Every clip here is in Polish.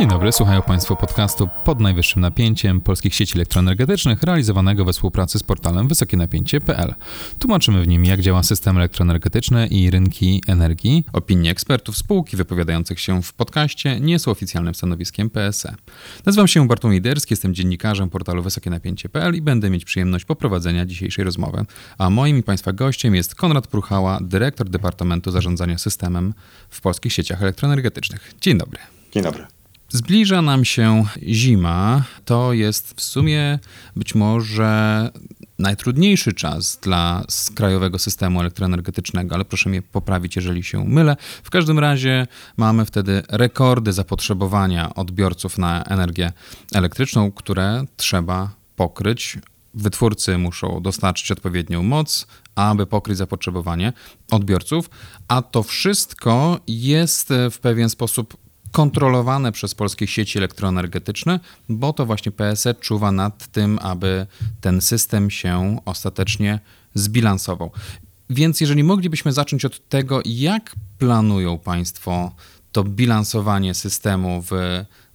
Dzień dobry, słuchają Państwo podcastu pod najwyższym napięciem polskich sieci elektroenergetycznych realizowanego we współpracy z portalem wysokienapięcie.pl. Tłumaczymy w nim, jak działa system elektroenergetyczny i rynki energii. Opinie ekspertów spółki wypowiadających się w podcaście nie są oficjalnym stanowiskiem PSE. Nazywam się Bartłomiej Derski, jestem dziennikarzem portalu wysokienapięcie.pl i będę mieć przyjemność poprowadzenia dzisiejszej rozmowy. A moim i Państwa gościem jest Konrad Pruchała, dyrektor Departamentu Zarządzania Systemem w polskich sieciach elektroenergetycznych. Dzień dobry. Dzień dobry. Zbliża nam się zima. To jest w sumie być może najtrudniejszy czas dla krajowego systemu elektroenergetycznego, ale proszę mnie poprawić, jeżeli się mylę. W każdym razie mamy wtedy rekordy zapotrzebowania odbiorców na energię elektryczną, które trzeba pokryć. Wytwórcy muszą dostarczyć odpowiednią moc, aby pokryć zapotrzebowanie odbiorców, a to wszystko jest w pewien sposób kontrolowane przez polskie sieci elektroenergetyczne, bo to właśnie PSE czuwa nad tym, aby ten system się ostatecznie zbilansował. Więc jeżeli moglibyśmy zacząć od tego, jak planują Państwo to bilansowanie systemu w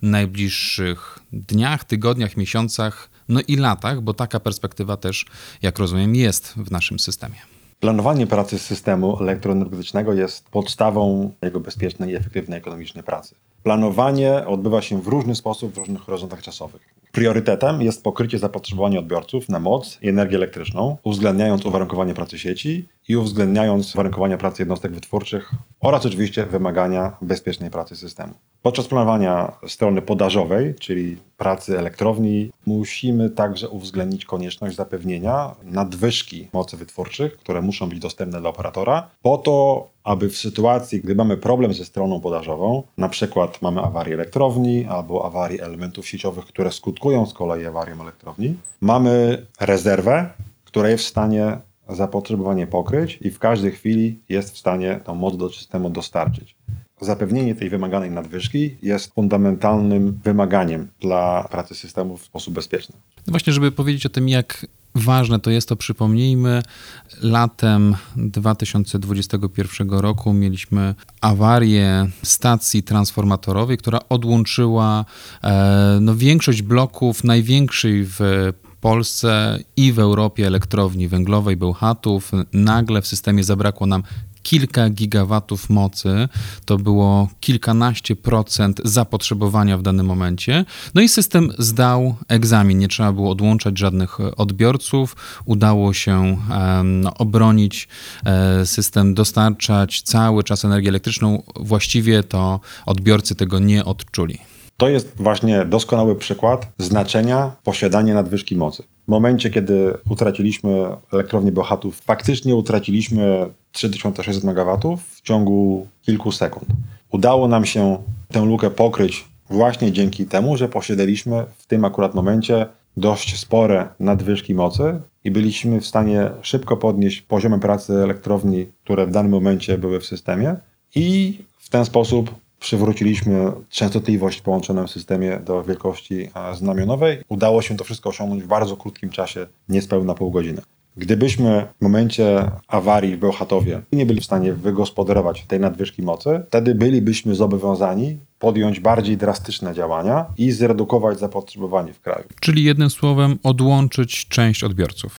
najbliższych dniach, tygodniach, miesiącach, no i latach, bo taka perspektywa też, jak rozumiem, jest w naszym systemie. Planowanie pracy systemu elektroenergetycznego jest podstawą jego bezpiecznej i efektywnej ekonomicznej pracy. Planowanie odbywa się w różny sposób w różnych horyzontach czasowych. Priorytetem jest pokrycie zapotrzebowania odbiorców na moc i energię elektryczną, uwzględniając uwarunkowanie pracy sieci i uwzględniając uwarunkowania pracy jednostek wytwórczych oraz oczywiście wymagania bezpiecznej pracy systemu. Podczas planowania strony podażowej, czyli pracy elektrowni, musimy także uwzględnić konieczność zapewnienia nadwyżki mocy wytwórczych, które muszą być dostępne dla operatora, po to, aby w sytuacji, gdy mamy problem ze stroną podażową, na przykład mamy awarię elektrowni albo awarię elementów sieciowych, które skutkują z kolei awarią elektrowni, mamy rezerwę, która jest w stanie zapotrzebowanie pokryć i w każdej chwili jest w stanie tą moc do systemu dostarczyć. Zapewnienie tej wymaganej nadwyżki jest fundamentalnym wymaganiem dla pracy systemu w sposób bezpieczny. No właśnie, żeby powiedzieć o tym, jak ważne to jest, to przypomnijmy, latem 2021 roku mieliśmy awarię stacji transformatorowej, która odłączyła e, no, większość bloków największej w Polsce i w Europie elektrowni węglowej Bełchatów. Nagle w systemie zabrakło nam kilka gigawatów mocy, to było kilkanaście procent zapotrzebowania w danym momencie. No i system zdał egzamin, nie trzeba było odłączać żadnych odbiorców, udało się no, obronić e, system, dostarczać cały czas energię elektryczną. Właściwie to odbiorcy tego nie odczuli. To jest właśnie doskonały przykład znaczenia posiadania nadwyżki mocy. W momencie, kiedy utraciliśmy elektrownię Bełchatów, faktycznie utraciliśmy 3600 MW w ciągu kilku sekund. Udało nam się tę lukę pokryć właśnie dzięki temu, że posiadaliśmy w tym akurat momencie dość spore nadwyżki mocy i byliśmy w stanie szybko podnieść poziomy pracy elektrowni, które w danym momencie były w systemie i w ten sposób przywróciliśmy częstotliwość w połączonym systemie do wielkości znamionowej. Udało się to wszystko osiągnąć w bardzo krótkim czasie, niespełna pół godziny. Gdybyśmy w momencie awarii w Bełchatowie nie byli w stanie wygospodarować tej nadwyżki mocy, wtedy bylibyśmy zobowiązani podjąć bardziej drastyczne działania i zredukować zapotrzebowanie w kraju. Czyli jednym słowem odłączyć część odbiorców.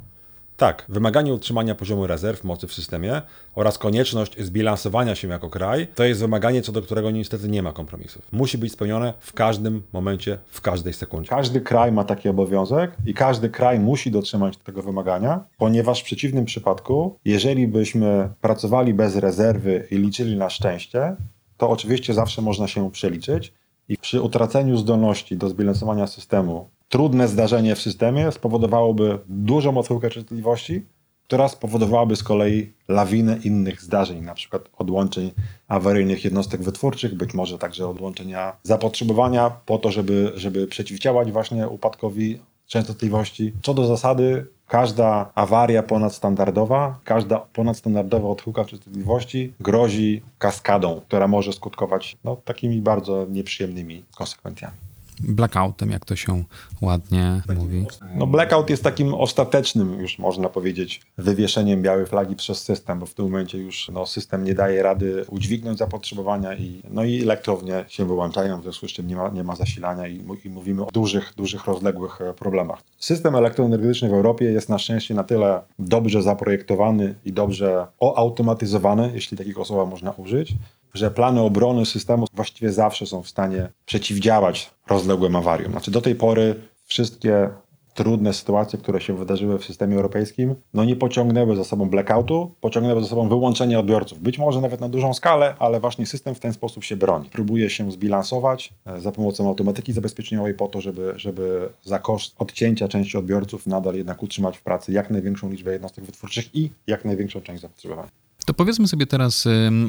Tak, wymaganie utrzymania poziomu rezerw mocy w systemie oraz konieczność zbilansowania się jako kraj to jest wymaganie, co do którego niestety nie ma kompromisów. Musi być spełnione w każdym momencie, w każdej sekundzie. Każdy kraj ma taki obowiązek i każdy kraj musi dotrzymać tego wymagania, ponieważ w przeciwnym przypadku, jeżeli byśmy pracowali bez rezerwy i liczyli na szczęście, to oczywiście zawsze można się przeliczyć i przy utraceniu zdolności do zbilansowania systemu trudne zdarzenie w systemie spowodowałoby dużą odchyłkę częstotliwości, która spowodowałaby z kolei lawinę innych zdarzeń, na przykład odłączeń awaryjnych jednostek wytwórczych, być może także odłączenia zapotrzebowania po to, żeby, żeby przeciwdziałać właśnie upadkowi częstotliwości. Co do zasady, każda awaria ponadstandardowa, każda ponadstandardowa odchyłka częstotliwości grozi kaskadą, która może skutkować no, takimi bardzo nieprzyjemnymi konsekwencjami. Blackoutem, jak to się ładnie mówi. No blackout jest takim ostatecznym, już można powiedzieć, wywieszeniem białej flagi przez system, bo w tym momencie już no, system nie daje rady udźwignąć zapotrzebowania i, no i elektrownie się wyłączają, w związku z czym nie ma, nie ma zasilania i, i mówimy o dużych, dużych, rozległych e, problemach. System elektroenergetyczny w Europie jest na szczęście na tyle dobrze zaprojektowany i dobrze oautomatyzowany, jeśli takiego słowa można użyć, że plany obrony systemu właściwie zawsze są w stanie przeciwdziałać rozległym awariom. Znaczy do tej pory wszystkie trudne sytuacje, które się wydarzyły w systemie europejskim, no nie pociągnęły za sobą blackoutu, pociągnęły za sobą wyłączenie odbiorców. Być może nawet na dużą skalę, ale właśnie system w ten sposób się broni. Próbuje się zbilansować e, za pomocą automatyki zabezpieczeniowej po to, żeby, żeby za koszt odcięcia części odbiorców nadal jednak utrzymać w pracy jak największą liczbę jednostek wytwórczych i jak największą część zapotrzebowania. To powiedzmy sobie teraz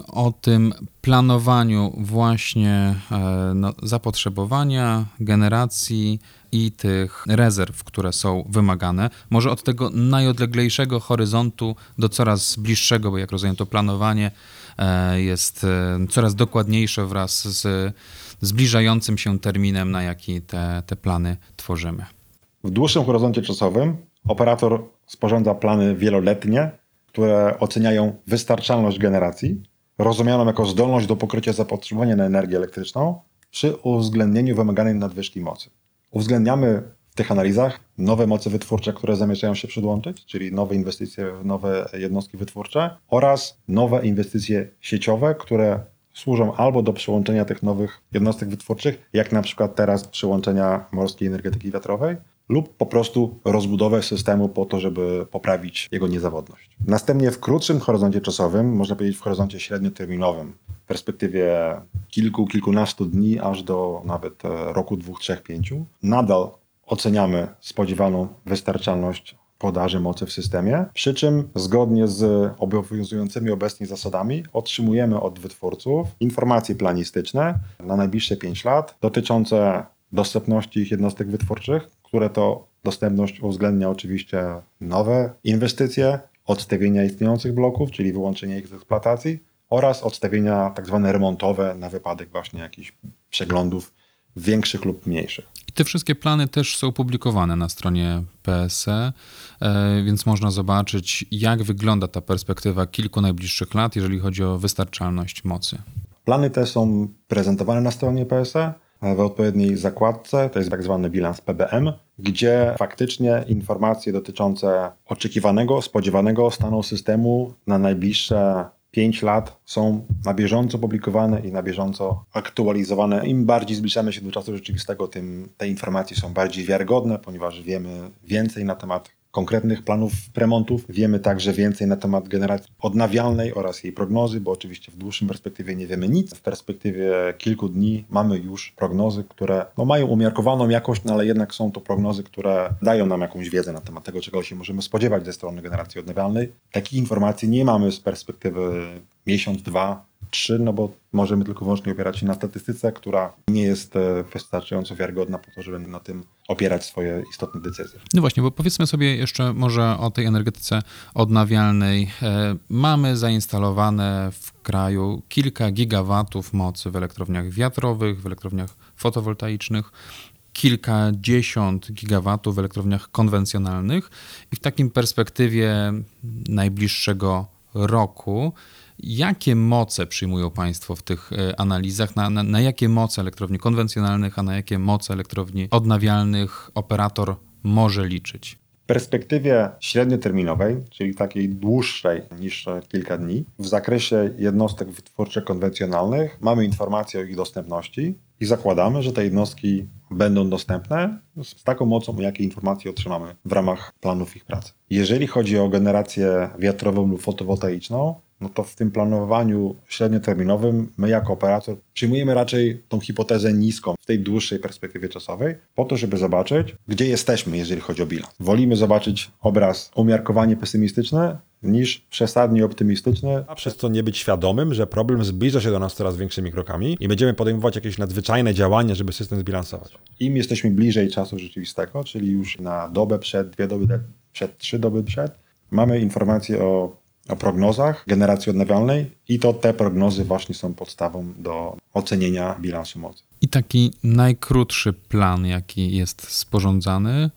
o tym planowaniu właśnie e, no, zapotrzebowania, generacji i tych rezerw, które są wymagane. Może od tego najodleglejszego horyzontu do coraz bliższego, bo jak rozumiem, to planowanie e, jest e, coraz dokładniejsze wraz z zbliżającym się terminem, na jaki te, te plany tworzymy. W dłuższym horyzoncie czasowym operator sporządza plany wieloletnie, które oceniają wystarczalność generacji, rozumianą jako zdolność do pokrycia zapotrzebowania na energię elektryczną przy uwzględnieniu wymaganej nadwyżki mocy. Uwzględniamy w tych analizach nowe moce wytwórcze, które zamierzają się przyłączyć, czyli nowe inwestycje w nowe jednostki wytwórcze oraz nowe inwestycje sieciowe, które służą albo do przyłączenia tych nowych jednostek wytwórczych, jak na przykład teraz przyłączenia morskiej energetyki wiatrowej, lub po prostu rozbudowę systemu po to, żeby poprawić jego niezawodność. Następnie w krótszym horyzoncie czasowym, można powiedzieć w horyzoncie średnioterminowym, w perspektywie kilku, kilkunastu dni, aż do nawet e, roku, dwóch, trzech, pięciu, nadal oceniamy spodziewaną wystarczalność podaży mocy w systemie, przy czym zgodnie z obowiązującymi obecnie zasadami otrzymujemy od wytwórców informacje planistyczne na najbliższe 5 lat dotyczące dostępności ich jednostek wytwórczych, które to dostępność uwzględnia oczywiście nowe inwestycje, odstawienia istniejących bloków, czyli wyłączenie ich z eksploatacji oraz odstawienia tak zwane remontowe na wypadek właśnie jakichś przeglądów większych lub mniejszych. I te wszystkie plany też są publikowane na stronie PSE, e, więc można zobaczyć, jak wygląda ta perspektywa kilku najbliższych lat, jeżeli chodzi o wystarczalność mocy. Plany te są prezentowane na stronie PSE w odpowiedniej zakładce, to jest tak zwany bilans PBM, gdzie faktycznie informacje dotyczące oczekiwanego, spodziewanego stanu systemu na najbliższe 5 lat są na bieżąco publikowane i na bieżąco aktualizowane. Im bardziej zbliżamy się do czasu rzeczywistego, tym te informacje są bardziej wiarygodne, ponieważ wiemy więcej na temat konkretnych planów remontów. Wiemy także więcej na temat generacji odnawialnej oraz jej prognozy, bo oczywiście w dłuższym perspektywie nie wiemy nic. W perspektywie kilku dni mamy już prognozy, które no, mają umiarkowaną jakość, no, ale jednak są to prognozy, które dają nam jakąś wiedzę na temat tego, czego się możemy spodziewać ze strony generacji odnawialnej. Takich informacji nie mamy z perspektywy miesiąc, dwa, trzy, no bo możemy tylko wyłącznie opierać się na statystyce, która nie jest e, wystarczająco wiarygodna po to, żeby na tym opierać swoje istotne decyzje. No właśnie, bo powiedzmy sobie jeszcze może o tej energetyce odnawialnej. E, mamy zainstalowane w kraju kilka gigawatów mocy w elektrowniach wiatrowych, w elektrowniach fotowoltaicznych kilkadziesiąt gigawatów w elektrowniach konwencjonalnych i w takim perspektywie najbliższego roku Jakie moce przyjmują Państwo w tych e, analizach? Na, na, na jakie moce elektrowni konwencjonalnych, a na jakie moce elektrowni odnawialnych operator może liczyć? Perspektywie średnioterminowej, czyli takiej dłuższej niż kilka dni, w zakresie jednostek wytwórczych konwencjonalnych mamy informacje o ich dostępności i zakładamy, że te jednostki będą dostępne z taką mocą, jakiej informacje otrzymamy w ramach planów ich pracy. Jeżeli chodzi o generację wiatrową lub fotowoltaiczną, no to w tym planowaniu średnioterminowym my jako operator przyjmujemy raczej tą hipotezę niską w tej dłuższej perspektywie czasowej, po to, żeby zobaczyć, gdzie jesteśmy, jeżeli chodzi o bilans. Wolimy zobaczyć obraz umiarkowanie pesymistyczny niż przesadnie optymistyczny, a przez co nie być świadomym, że problem zbliża się do nas coraz większymi krokami i będziemy podejmować jakieś nadzwyczajne działania, żeby system zbilansować. Im jesteśmy bliżej czasu rzeczywistego, czyli już na dobę przed, dwie doby przed, trzy doby przed, mamy informacje o o prognozach generacji odnawialnej i to te prognozy właśnie są podstawą do ocenienia bilansu mocy. I taki najkrótszy plan, jaki jest sporządzany,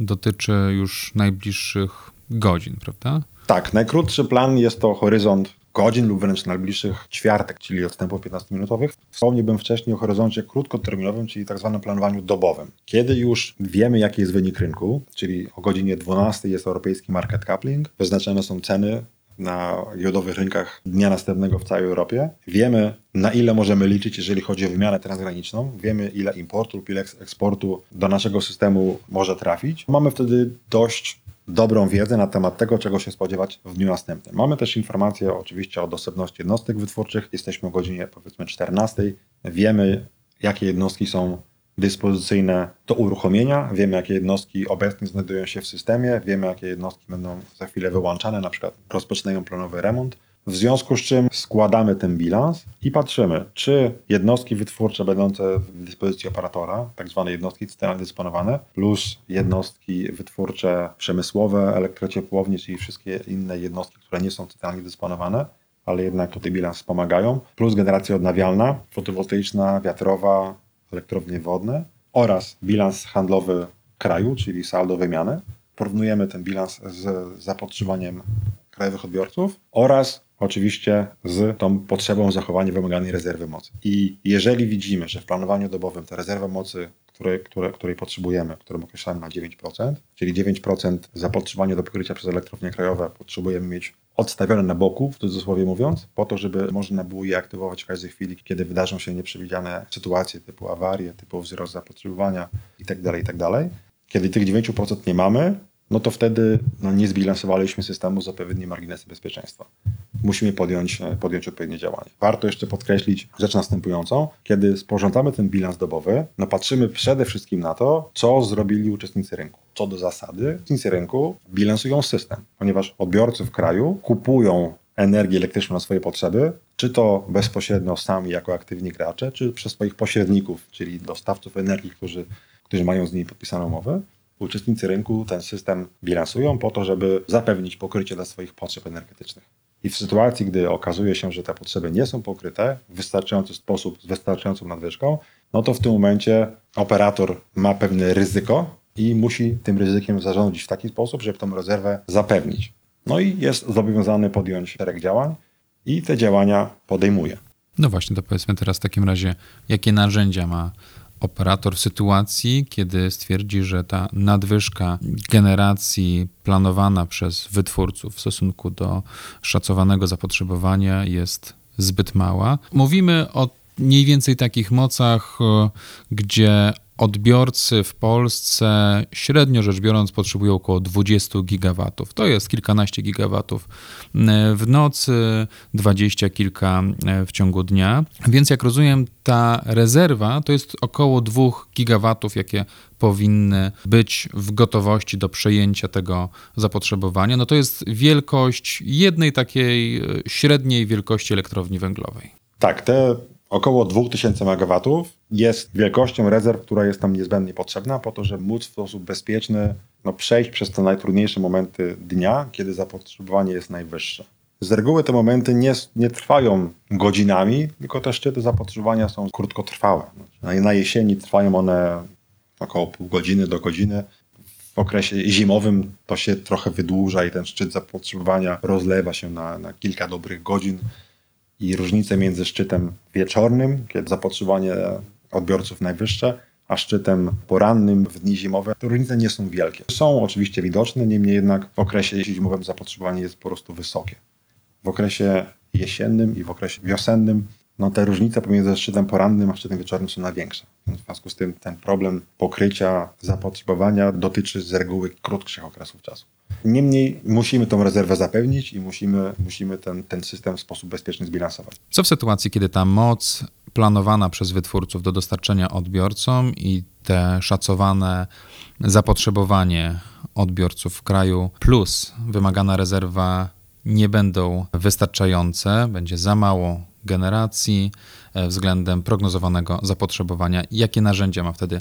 dotyczy już najbliższych godzin, prawda? Tak, najkrótszy plan jest to horyzont godzin lub wręcz najbliższych ćwiartek, czyli odstępów 15-minutowych. Wspomniałbym wcześniej o horyzoncie krótkoterminowym, czyli tak zwanym planowaniu dobowym. Kiedy już wiemy, jaki jest wynik rynku, czyli o godzinie 12 jest europejski market coupling, wyznaczone są ceny na jodowych rynkach dnia następnego w całej Europie. Wiemy, na ile możemy liczyć, jeżeli chodzi o wymianę transgraniczną. Wiemy, ile importu lub ile eksportu do naszego systemu może trafić. Mamy wtedy dość dobrą wiedzę na temat tego, czego się spodziewać w dniu następnym. Mamy też informacje oczywiście o dostępności jednostek wytwórczych. Jesteśmy o godzinie powiedzmy 14. Wiemy, jakie jednostki są dyspozycyjne do uruchomienia. Wiemy, jakie jednostki obecnie znajdują się w systemie. Wiemy, jakie jednostki będą za chwilę wyłączane, na przykład rozpoczynają planowy remont. W związku z czym składamy ten bilans i patrzymy, czy jednostki wytwórcze będące w dyspozycji operatora, tak zwane jednostki centralnie dysponowane, plus jednostki wytwórcze przemysłowe, elektrociepłownie, czyli wszystkie inne jednostki, które nie są centralnie dysponowane, ale jednak tutaj bilans pomagają, plus generacja odnawialna, fotowoltaiczna, wiatrowa, elektrownie wodne oraz bilans handlowy kraju, czyli saldo wymiany. Porównujemy ten bilans z zapotrzebowaniem krajowych odbiorców oraz oczywiście z tą potrzebą zachowania wymaganej rezerwy mocy. I jeżeli widzimy, że w planowaniu dobowym ta rezerwa mocy, której, które, której potrzebujemy, którą określamy na 9%, czyli 9% zapotrzebowania do pokrycia przez elektrownie krajowe potrzebujemy mieć odstawione na boku, w cudzysłowie mówiąc, po to, żeby można było je aktywować w każdej chwili, kiedy wydarzą się nieprzewidziane sytuacje typu awarie, typu wzrost zapotrzebowania itd., tak itd. Tak kiedy tych 9% nie mamy, no to wtedy no, nie zbilansowaliśmy systemu z odpowiednim marginesem bezpieczeństwa. Musimy podjąć, e, podjąć odpowiednie działanie. Warto jeszcze podkreślić rzecz następującą. Kiedy sporządzamy ten bilans dobowy, no patrzymy przede wszystkim na to, co zrobili uczestnicy rynku. Co do zasady, uczestnicy rynku bilansują system, ponieważ odbiorcy w kraju kupują energię elektryczną na swoje potrzeby, czy to bezpośrednio sami jako aktywni gracze, czy przez swoich pośredników, czyli dostawców energii, którzy, którzy mają z nimi podpisaną umowę uczestnicy rynku ten system bilansują po to, żeby zapewnić pokrycie dla swoich potrzeb energetycznych. I w sytuacji, gdy okazuje się, że te potrzeby nie są pokryte w wystarczający sposób, z wystarczającą nadwyżką, no to w tym momencie operator ma pewne ryzyko i musi tym ryzykiem zarządzić w taki sposób, żeby tą rezerwę zapewnić. No i jest zobowiązany podjąć szereg działań i te działania podejmuje. No właśnie, to powiedzmy teraz w takim razie, jakie narzędzia ma operator w sytuacji, kiedy stwierdzi, że ta nadwyżka generacji planowana przez wytwórców w stosunku do szacowanego zapotrzebowania jest zbyt mała. Mówimy o mniej więcej takich mocach, e, gdzie odbiorcy w Polsce średnio rzecz biorąc potrzebują około 20 gigawatów. To jest kilkanaście gigawatów e, w nocy, dwadzieścia kilka e, w ciągu dnia. Więc jak rozumiem, ta rezerwa to jest około 2 gigawatów, jakie powinny być w gotowości do przejęcia tego zapotrzebowania. No to jest wielkość jednej takiej e, średniej wielkości elektrowni węglowej. Tak, te około 2000 MW jest wielkością rezerw, która jest nam niezbędnie potrzebna po to, żeby móc w sposób bezpieczny no, przejść przez te najtrudniejsze momenty dnia, kiedy zapotrzebowanie jest najwyższe. Z reguły te momenty nie, nie trwają godzinami, tylko te szczyty zapotrzebowania są krótkotrwałe. Na jesieni trwają one około pół godziny do godziny. W okresie zimowym to się trochę wydłuża i ten szczyt zapotrzebowania rozlewa się na, na kilka dobrych godzin i różnice między szczytem wieczornym, kiedy zapotrzebowanie odbiorców najwyższe, a szczytem porannym w dni zimowe, te różnice nie są wielkie. Są oczywiście widoczne, niemniej jednak w okresie zimowym zapotrzebowanie jest po prostu wysokie. W okresie jesiennym i w okresie wiosennym no te różnice pomiędzy szczytem porannym a szczytem wieczornym są największe. W związku z tym ten problem pokrycia zapotrzebowania dotyczy z reguły krótszych okresów czasu. Niemniej musimy tą rezerwę zapewnić i musimy, musimy ten, ten system w sposób bezpieczny zbilansować. Co w sytuacji, kiedy ta moc planowana przez wytwórców do dostarczenia odbiorcom i te szacowane zapotrzebowanie odbiorców w kraju plus wymagana rezerwa nie będą wystarczające, będzie za mało generacji e, względem prognozowanego zapotrzebowania. Jakie narzędzia ma wtedy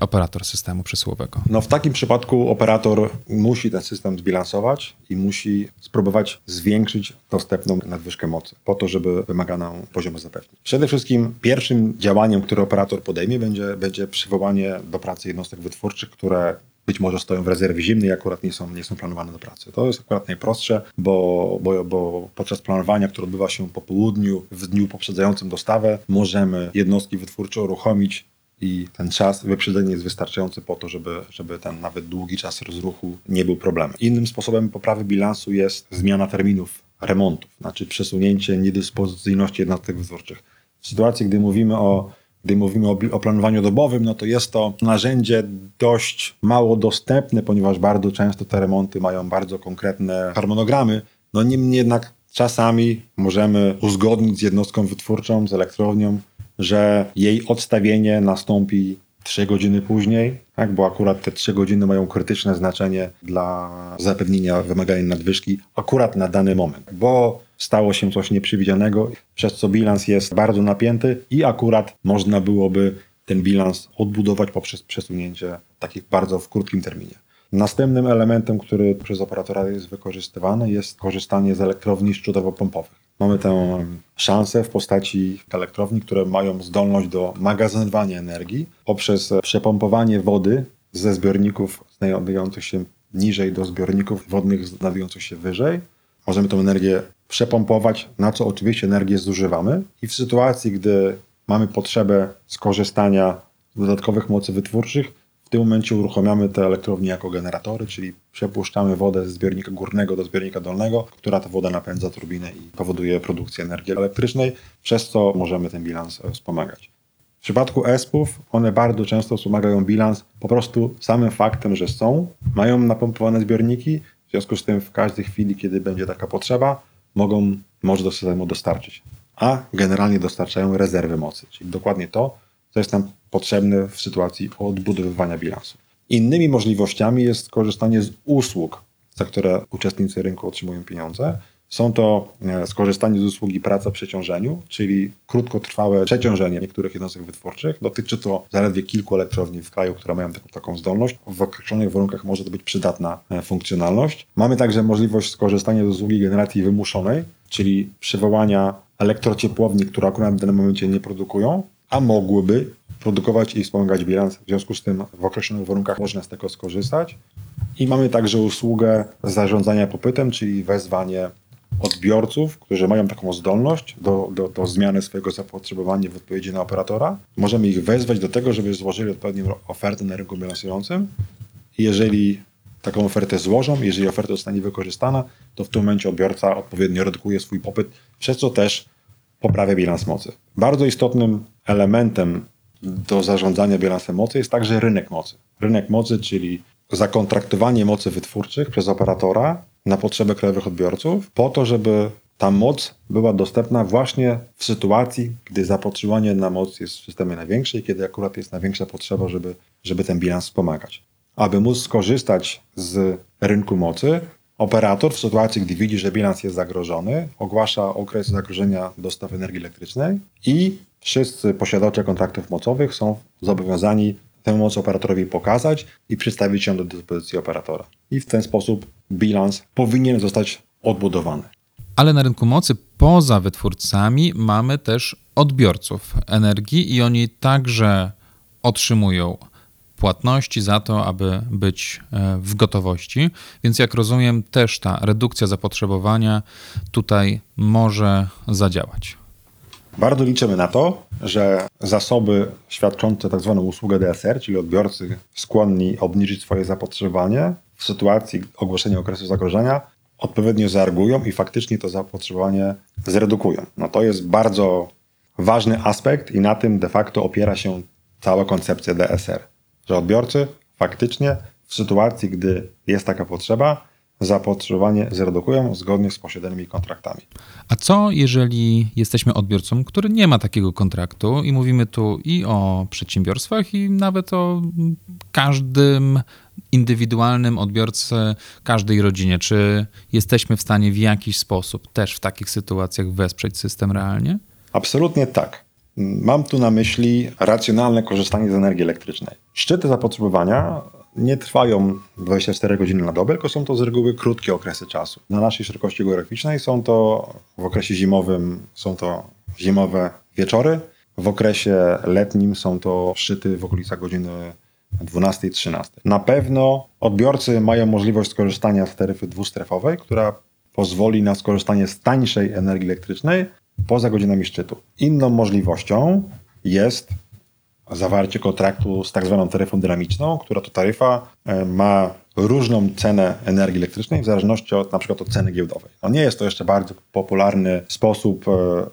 operator systemu przesyłowego? No w takim przypadku operator musi ten system zbilansować i musi spróbować zwiększyć dostępną nadwyżkę mocy po to, żeby wymaganą poziomu zapewnić. Przede wszystkim pierwszym działaniem, które operator podejmie będzie, będzie przywołanie do pracy jednostek wytwórczych, które być może stoją w rezerwie zimnej i akurat nie są, nie są planowane do pracy. To jest akurat najprostsze, bo, bo, bo podczas planowania, które odbywa się po południu, w dniu poprzedzającym dostawę, możemy jednostki wytwórcze uruchomić i ten czas wyprzedzenie jest wystarczający po to, żeby, żeby ten nawet długi czas rozruchu nie był problemem. Innym sposobem poprawy bilansu jest zmiana terminów remontów, znaczy przesunięcie niedyspozycyjności jednostek wytwórczych. W sytuacji, gdy mówimy o gdy mówimy o, o, planowaniu dobowym, no to jest to narzędzie dość mało dostępne, ponieważ bardzo często te remonty mają bardzo konkretne harmonogramy. No niemniej jednak czasami możemy uzgodnić z jednostką wytwórczą, z elektrownią, że jej odstawienie nastąpi 3 godziny później, tak, bo akurat te 3 godziny mają krytyczne znaczenie dla zapewnienia wymaganej nadwyżki akurat na dany moment, bo stało się coś nieprzewidzianego, przez co bilans jest bardzo napięty i akurat można byłoby ten bilans odbudować poprzez przesunięcie takich bardzo w krótkim terminie. Następnym elementem, który przez operatora jest wykorzystywany, jest korzystanie z elektrowni szczutowo-pompowych. Mamy tę szansę w postaci elektrowni, które mają zdolność do magazynowania energii poprzez przepompowanie wody ze zbiorników znajdujących się niżej do zbiorników wodnych znajdujących się wyżej. Możemy tę energię przepompować, na co oczywiście energię zużywamy i w sytuacji, gdy mamy potrzebę skorzystania z dodatkowych mocy wytwórczych, w tym momencie uruchamiamy te elektrownie jako generatory, czyli przepuszczamy wodę z zbiornika górnego do zbiornika dolnego, która ta woda napędza turbinę i powoduje produkcję energii elektrycznej, przez co możemy ten bilans e, wspomagać. W przypadku ESP-ów one bardzo często wspomagają bilans po prostu samym faktem, że są, mają napompowane zbiorniki, w związku z tym w każdej chwili, kiedy będzie taka potrzeba, mogą moc do systemu dostarczyć. A generalnie dostarczają rezerwy mocy, czyli dokładnie to, co jest nam potrzebne w sytuacji odbudowywania bilansu. Innymi możliwościami jest korzystanie z usług, za które uczestnicy rynku otrzymują pieniądze. Są to e, skorzystanie z usługi praca przy przeciążeniu, czyli krótkotrwałe przeciążenie niektórych jednostek wytwórczych. Dotyczy to zaledwie kilku elektrowni w kraju, które mają taką, taką zdolność. W określonych warunkach może to być przydatna e, funkcjonalność. Mamy także możliwość skorzystania z usługi generacji wymuszonej, czyli przywołania elektrociepłowni, które akurat w danym momencie nie produkują, a mogłyby produkować i wspomagać bilans. W związku z tym w określonych warunkach można z tego skorzystać. I mamy także usługę zarządzania popytem, czyli wezwanie odbiorców, którzy mają taką zdolność do, do, do zmiany swojego zapotrzebowania w odpowiedzi na operatora. Możemy ich wezwać do tego, żeby złożyli odpowiednią ofertę na rynku bilansującym. Jeżeli taką ofertę złożą, jeżeli oferta zostanie wykorzystana, to w tym momencie odbiorca odpowiednio redukuje swój popyt, przez co też poprawia bilans mocy. Bardzo istotnym elementem do zarządzania bilansem mocy jest także rynek mocy. Rynek mocy, czyli zakontraktowanie mocy wytwórczych przez operatora na potrzeby krajowych odbiorców, po to, żeby ta moc była dostępna właśnie w sytuacji, gdy zapotrzebowanie na moc jest w systemie największe i kiedy akurat jest największa potrzeba, żeby, żeby ten bilans wspomagać. Aby móc skorzystać z rynku mocy, operator w sytuacji, gdy widzi, że bilans jest zagrożony, ogłasza okres zagrożenia dostaw energii elektrycznej i wszyscy posiadacze kontraktów mocowych są zobowiązani tę moc operatorowi pokazać i przedstawić ją do dyspozycji operatora. I w ten sposób bilans powinien zostać odbudowany. Ale na rynku mocy poza wytwórcami mamy też odbiorców energii i oni także otrzymują płatności za to, aby być e, w gotowości. Więc jak rozumiem, też ta redukcja zapotrzebowania tutaj może zadziałać. Bardzo liczymy na to, że zasoby świadczące tzw. Tak usługę DSR, czyli odbiorcy skłonni obniżyć swoje zapotrzebowanie w sytuacji ogłoszenia okresu zagrożenia, odpowiednio zareagują i faktycznie to zapotrzebowanie zredukują. No to jest bardzo ważny aspekt i na tym de facto opiera się cała koncepcja DSR, że odbiorcy faktycznie w sytuacji, gdy jest taka potrzeba, zapotrzebowanie zredukują zgodnie z posiadanymi kontraktami. A co jeżeli jesteśmy odbiorcą, który nie ma takiego kontraktu i mówimy tu i o przedsiębiorstwach i nawet o każdym indywidualnym odbiorcy każdej rodzinie. Czy jesteśmy w stanie w jakiś sposób też w takich sytuacjach wesprzeć system realnie? Absolutnie tak. Mam tu na myśli racjonalne korzystanie z energii elektrycznej. Szczyty zapotrzebowania nie trwają 24 godziny na dobę, tylko są to z reguły krótkie okresy czasu. Na naszej szerokości geograficznej są to w okresie zimowym są to zimowe wieczory, w okresie letnim są to szczyty w okolicach godziny 12-13. Na pewno odbiorcy mają możliwość skorzystania z taryfy dwustrefowej, która pozwoli na skorzystanie z tańszej energii elektrycznej poza godzinami szczytu. Inną możliwością jest zawarcie kontraktu z tak zwaną taryfą dynamiczną, która to taryfa e, ma różną cenę energii elektrycznej w zależności od na przykład od ceny giełdowej. No nie jest to jeszcze bardzo popularny sposób e,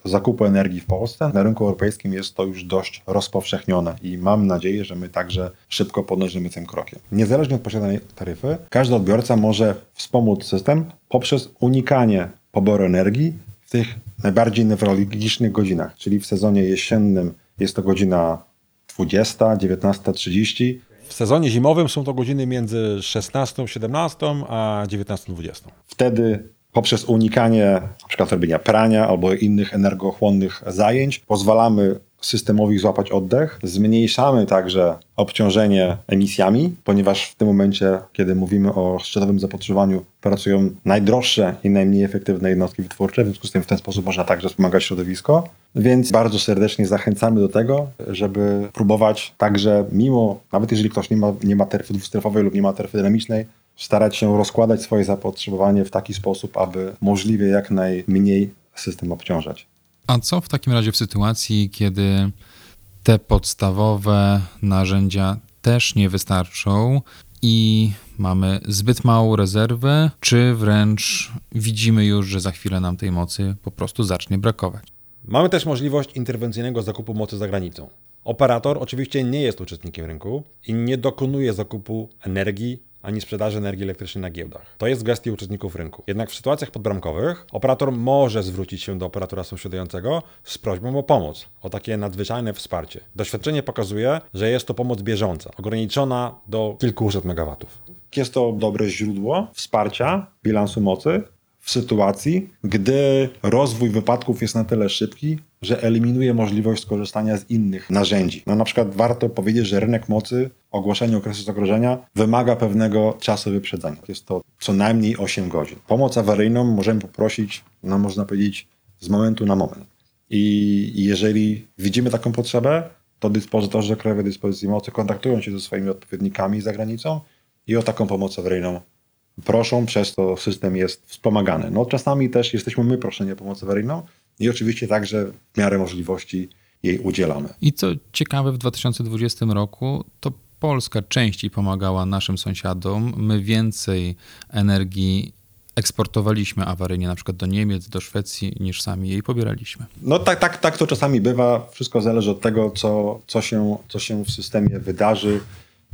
zakupu energii w Polsce. Na rynku europejskim jest to już dość rozpowszechnione i mam nadzieję, że my także szybko podążymy tym krokiem. Niezależnie od posiadanej taryfy, każdy odbiorca może wspomóc system poprzez unikanie poboru energii w tych najbardziej newralgicznych godzinach, czyli w sezonie jesiennym jest to godzina 20, 19.30. W sezonie zimowym są to godziny między 16-17 a 19-20. Wtedy poprzez unikanie na przykład robienia prania albo innych energochłonnych zajęć pozwalamy systemowi złapać oddech. Zmniejszamy także obciążenie emisjami, ponieważ w tym momencie, kiedy mówimy o szczytowym zapotrzebowaniu, pracują najdroższe i najmniej efektywne jednostki wytwórcze, w związku z tym w ten sposób można także wspomagać środowisko. Więc bardzo serdecznie zachęcamy do tego, żeby próbować także, mimo, nawet jeżeli ktoś nie ma, nie ma taryfy dwustrefowej lub nie ma taryfy dynamicznej, starać się rozkładać swoje zapotrzebowanie w taki sposób, aby możliwie jak najmniej system obciążać. A co w takim razie w sytuacji, kiedy te podstawowe narzędzia też nie wystarczą i mamy zbyt małą rezerwę, czy wręcz widzimy już, że za chwilę nam tej mocy po prostu zacznie brakować? Mamy też możliwość interwencyjnego zakupu mocy za granicą. Operator oczywiście nie jest uczestnikiem rynku i nie dokonuje zakupu energii ani sprzedaży energii elektrycznej na giełdach. To jest w gestii uczestników rynku. Jednak w sytuacjach podbramkowych operator może zwrócić się do operatora sąsiadującego z prośbą o pomoc, o takie nadzwyczajne wsparcie. Doświadczenie pokazuje, że jest to pomoc bieżąca, ograniczona do kilkuset megawatów. Jest to dobre źródło wsparcia bilansu mocy w sytuacji, gdy rozwój wypadków jest na tyle szybki, że eliminuje możliwość skorzystania z innych narzędzi. No, na przykład warto powiedzieć, że rynek mocy, ogłoszenie okresu zagrożenia wymaga pewnego czasu wyprzedzenia. Jest to co najmniej 8 godzin. Pomoc awaryjną możemy poprosić, no można powiedzieć, z momentu na moment. I jeżeli widzimy taką potrzebę, to dyspozytorzy Krajowej Dyspozycji Mocy kontaktują się ze swoimi odpowiednikami za granicą i o taką pomoc awaryjną proszą, przez to system jest wspomagany. No czasami też jesteśmy my proszeni o pomoc awaryjną i oczywiście także w miarę możliwości jej udzielamy. I co ciekawe, w 2020 roku to Polska częściej pomagała naszym sąsiadom. My więcej energii eksportowaliśmy awaryjnie na przykład do Niemiec, do Szwecji, niż sami jej pobieraliśmy. No tak, tak, tak to czasami bywa. Wszystko zależy od tego, co, co, się, co się w systemie wydarzy.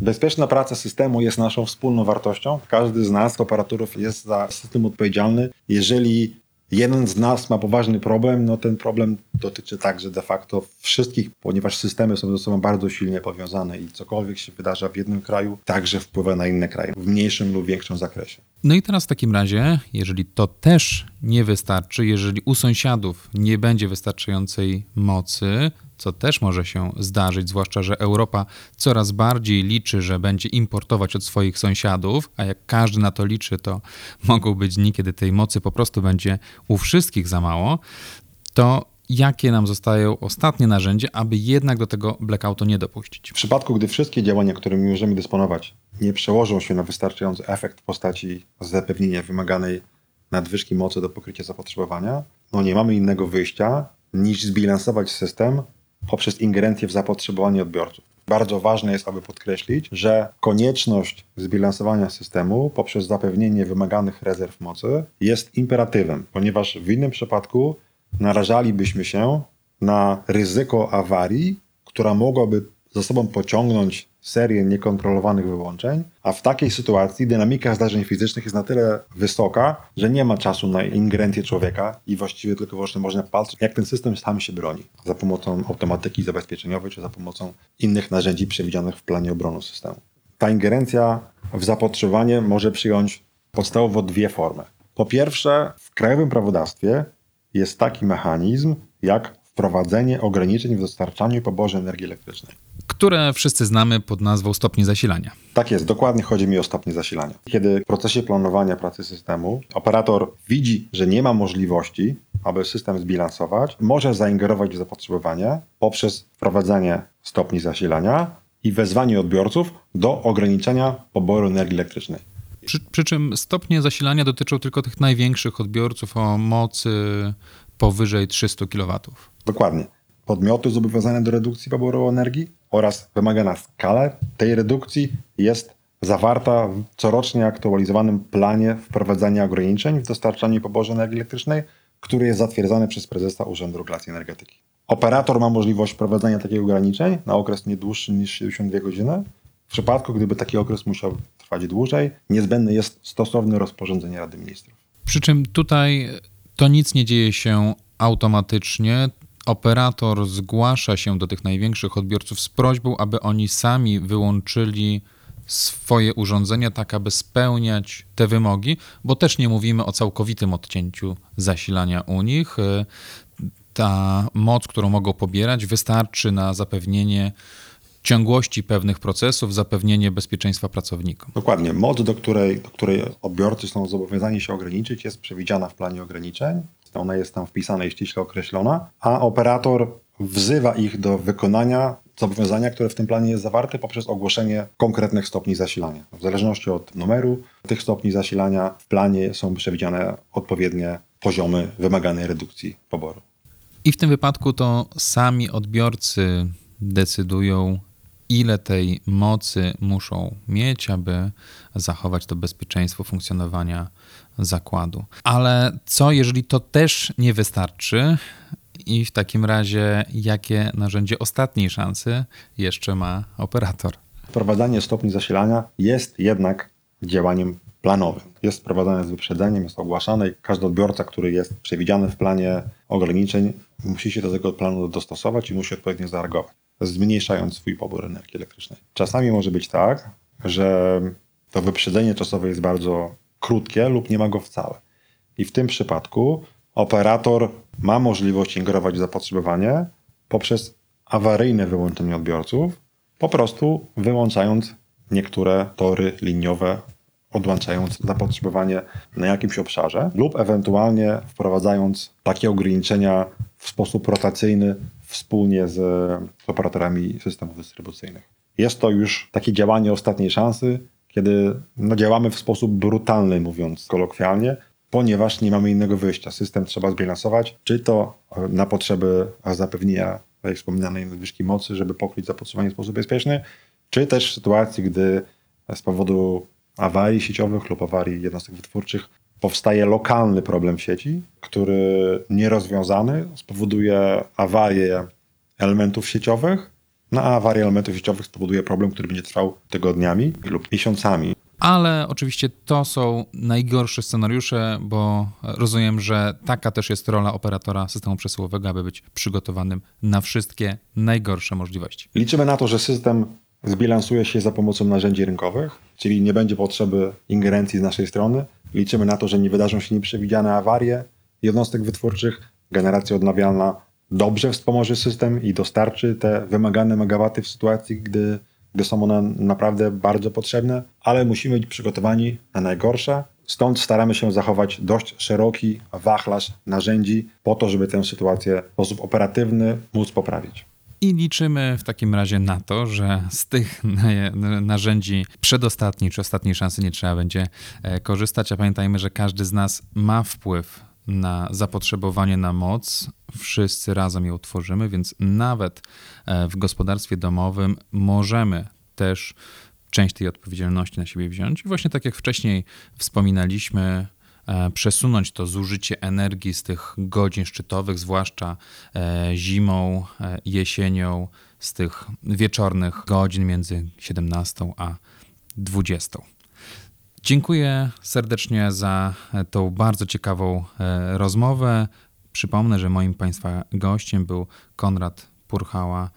Bezpieczna praca systemu jest naszą wspólną wartością. Każdy z nas, operatorów, jest za system odpowiedzialny. Jeżeli jeden z nas ma poważny problem, no ten problem dotyczy także de facto wszystkich, ponieważ systemy są ze sobą bardzo silnie powiązane i cokolwiek się wydarza w jednym kraju, także wpływa na inne kraje w mniejszym lub większym zakresie. No i teraz w takim razie, jeżeli to też nie wystarczy, jeżeli u sąsiadów nie będzie wystarczającej mocy, co też może się zdarzyć, zwłaszcza, że Europa coraz bardziej liczy, że będzie importować od swoich sąsiadów, a jak każdy na to liczy, to mogą być dni, kiedy tej mocy po prostu będzie u wszystkich za mało, to jakie nam zostają ostatnie narzędzia, aby jednak do tego blackoutu nie dopuścić? W przypadku, gdy wszystkie działania, którymi możemy dysponować, nie przełożą się na wystarczający efekt w postaci zapewnienia wymaganej nadwyżki mocy do pokrycia zapotrzebowania, no nie mamy innego wyjścia niż zbilansować system poprzez ingerencję w zapotrzebowanie odbiorców. Bardzo ważne jest, aby podkreślić, że konieczność zbilansowania systemu poprzez zapewnienie wymaganych rezerw mocy jest imperatywem, ponieważ w innym przypadku narażalibyśmy się na ryzyko awarii, która mogłaby za sobą pociągnąć serię niekontrolowanych wyłączeń, a w takiej sytuacji dynamika zdarzeń fizycznych jest na tyle wysoka, że nie ma czasu na ingerencję człowieka i właściwie tylko wyłącznie można patrzeć, jak ten system sam się broni za pomocą automatyki zabezpieczeniowej czy za pomocą innych narzędzi przewidzianych w planie obrony systemu. Ta ingerencja w zapotrzebowanie może przyjąć podstawowo dwie formy. Po pierwsze, w krajowym prawodawstwie jest taki mechanizm jak wprowadzenie ograniczeń w dostarczaniu i poborze energii elektrycznej. Które wszyscy znamy pod nazwą stopni zasilania. Tak jest, dokładnie chodzi mi o stopnie zasilania. Kiedy w procesie planowania pracy systemu operator widzi, że nie ma możliwości, aby system zbilansować, może zaingerować w zapotrzebowanie poprzez wprowadzenie stopni zasilania i wezwanie odbiorców do ograniczenia poboru energii elektrycznej. Przy, przy czym stopnie zasilania dotyczą tylko tych największych odbiorców o mocy powyżej 300 kW. Dokładnie. Podmioty zobowiązane do redukcji poboru energii oraz wymagana skala tej redukcji jest zawarta w corocznie aktualizowanym planie wprowadzania ograniczeń w dostarczaniu i poborze energii elektrycznej, który jest zatwierdzany przez prezesa Urzędu Regulacji Energetyki. Operator ma możliwość wprowadzenia takich ograniczeń na okres nie dłuższy niż 72 godziny. W przypadku, gdyby taki okres musiał trwać dłużej, niezbędne jest stosowne rozporządzenie Rady Ministrów. Przy czym tutaj to nic nie dzieje się automatycznie. Operator zgłasza się do tych największych odbiorców z prośbą, aby oni sami wyłączyli swoje urządzenia, tak aby spełniać te wymogi, bo też nie mówimy o całkowitym odcięciu zasilania u nich. Ta moc, którą mogą pobierać, wystarczy na zapewnienie ciągłości pewnych procesów, zapewnienie bezpieczeństwa pracownikom. Dokładnie. Moc, do której, do której odbiorcy są zobowiązani się ograniczyć, jest przewidziana w planie ograniczeń. Ona jest tam wpisana i ściśle określona, a operator wzywa ich do wykonania zobowiązania, które w tym planie jest zawarte poprzez ogłoszenie konkretnych stopni zasilania. W zależności od numeru tych stopni zasilania w planie są przewidziane odpowiednie poziomy wymaganej redukcji poboru. I w tym wypadku to sami odbiorcy decydują, ile tej mocy muszą mieć, aby zachować to bezpieczeństwo funkcjonowania zakładu. Ale co, jeżeli to też nie wystarczy? I w takim razie, jakie narzędzie ostatniej szansy jeszcze ma operator? Wprowadzanie stopni zasilania jest jednak działaniem planowym. Jest wprowadzane z wyprzedzeniem, jest ogłaszane i każdy odbiorca, który jest przewidziany w planie ograniczeń, musi się do tego planu dostosować i musi odpowiednio zareagować, zmniejszając swój pobór energii elektrycznej. Czasami może być tak, że to wyprzedzenie czasowe jest bardzo krótkie lub nie ma go wcale. I w tym przypadku operator ma możliwość ingerować w zapotrzebowanie poprzez awaryjne wyłączenie odbiorców, po prostu wyłączając niektóre tory liniowe, odłączając zapotrzebowanie na jakimś obszarze, lub ewentualnie wprowadzając takie ograniczenia w sposób rotacyjny wspólnie z operatorami systemów dystrybucyjnych. Jest to już takie działanie ostatniej szansy, kiedy no, działamy w sposób brutalny, mówiąc kolokwialnie, ponieważ nie mamy innego wyjścia. System trzeba zbilansować, czy to na potrzeby zapewnienia tej wspominanej nadwyżki mocy, żeby pokryć zapotrzebowanie w sposób bezpieczny, czy też w sytuacji, gdy z powodu awarii sieciowych lub awarii jednostek wytwórczych powstaje lokalny problem sieci, który nierozwiązany spowoduje awarię elementów sieciowych, no a awaria elementów sieciowych spowoduje problem, który będzie trwał tygodniami lub miesiącami. Ale oczywiście to są najgorsze scenariusze, bo rozumiem, że taka też jest rola operatora systemu przesyłowego, aby być przygotowanym na wszystkie najgorsze możliwości. Liczymy na to, że system zbilansuje się za pomocą narzędzi rynkowych, czyli nie będzie potrzeby ingerencji z naszej strony. Liczymy na to, że nie wydarzą się nieprzewidziane awarie jednostek wytwórczych. Generacja odnawialna dobrze wspomoże system i dostarczy te wymagane megawaty w sytuacji, gdy, gdy są one naprawdę bardzo potrzebne, ale musimy być przygotowani na najgorsze. Stąd staramy się zachować dość szeroki wachlarz narzędzi po to, żeby tę sytuację w sposób operatywny móc poprawić. I liczymy w takim razie na to, że z tych narzędzi przedostatniej czy ostatniej szansy nie trzeba będzie e, korzystać. A pamiętajmy, że każdy z nas ma wpływ na zapotrzebowanie na moc. Wszyscy razem ją tworzymy, więc nawet e, w gospodarstwie domowym możemy też część tej odpowiedzialności na siebie wziąć. I właśnie tak jak wcześniej wspominaliśmy, e, przesunąć to zużycie energii z tych godzin szczytowych, zwłaszcza e, zimą, jesienią, z tych wieczornych godzin między 17 a 20. Dziękuję serdecznie za tą bardzo ciekawą e, rozmowę. Przypomnę, że moim Państwa gościem był Konrad Purchała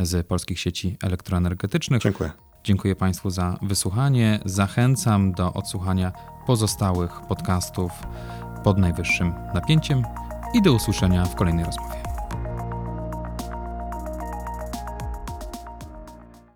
z Polskich Sieci Elektroenergetycznych. Dziękuję. Dziękuję Państwu za wysłuchanie. Zachęcam do odsłuchania pozostałych podcastów pod najwyższym napięciem i do usłyszenia w kolejnej rozmowie.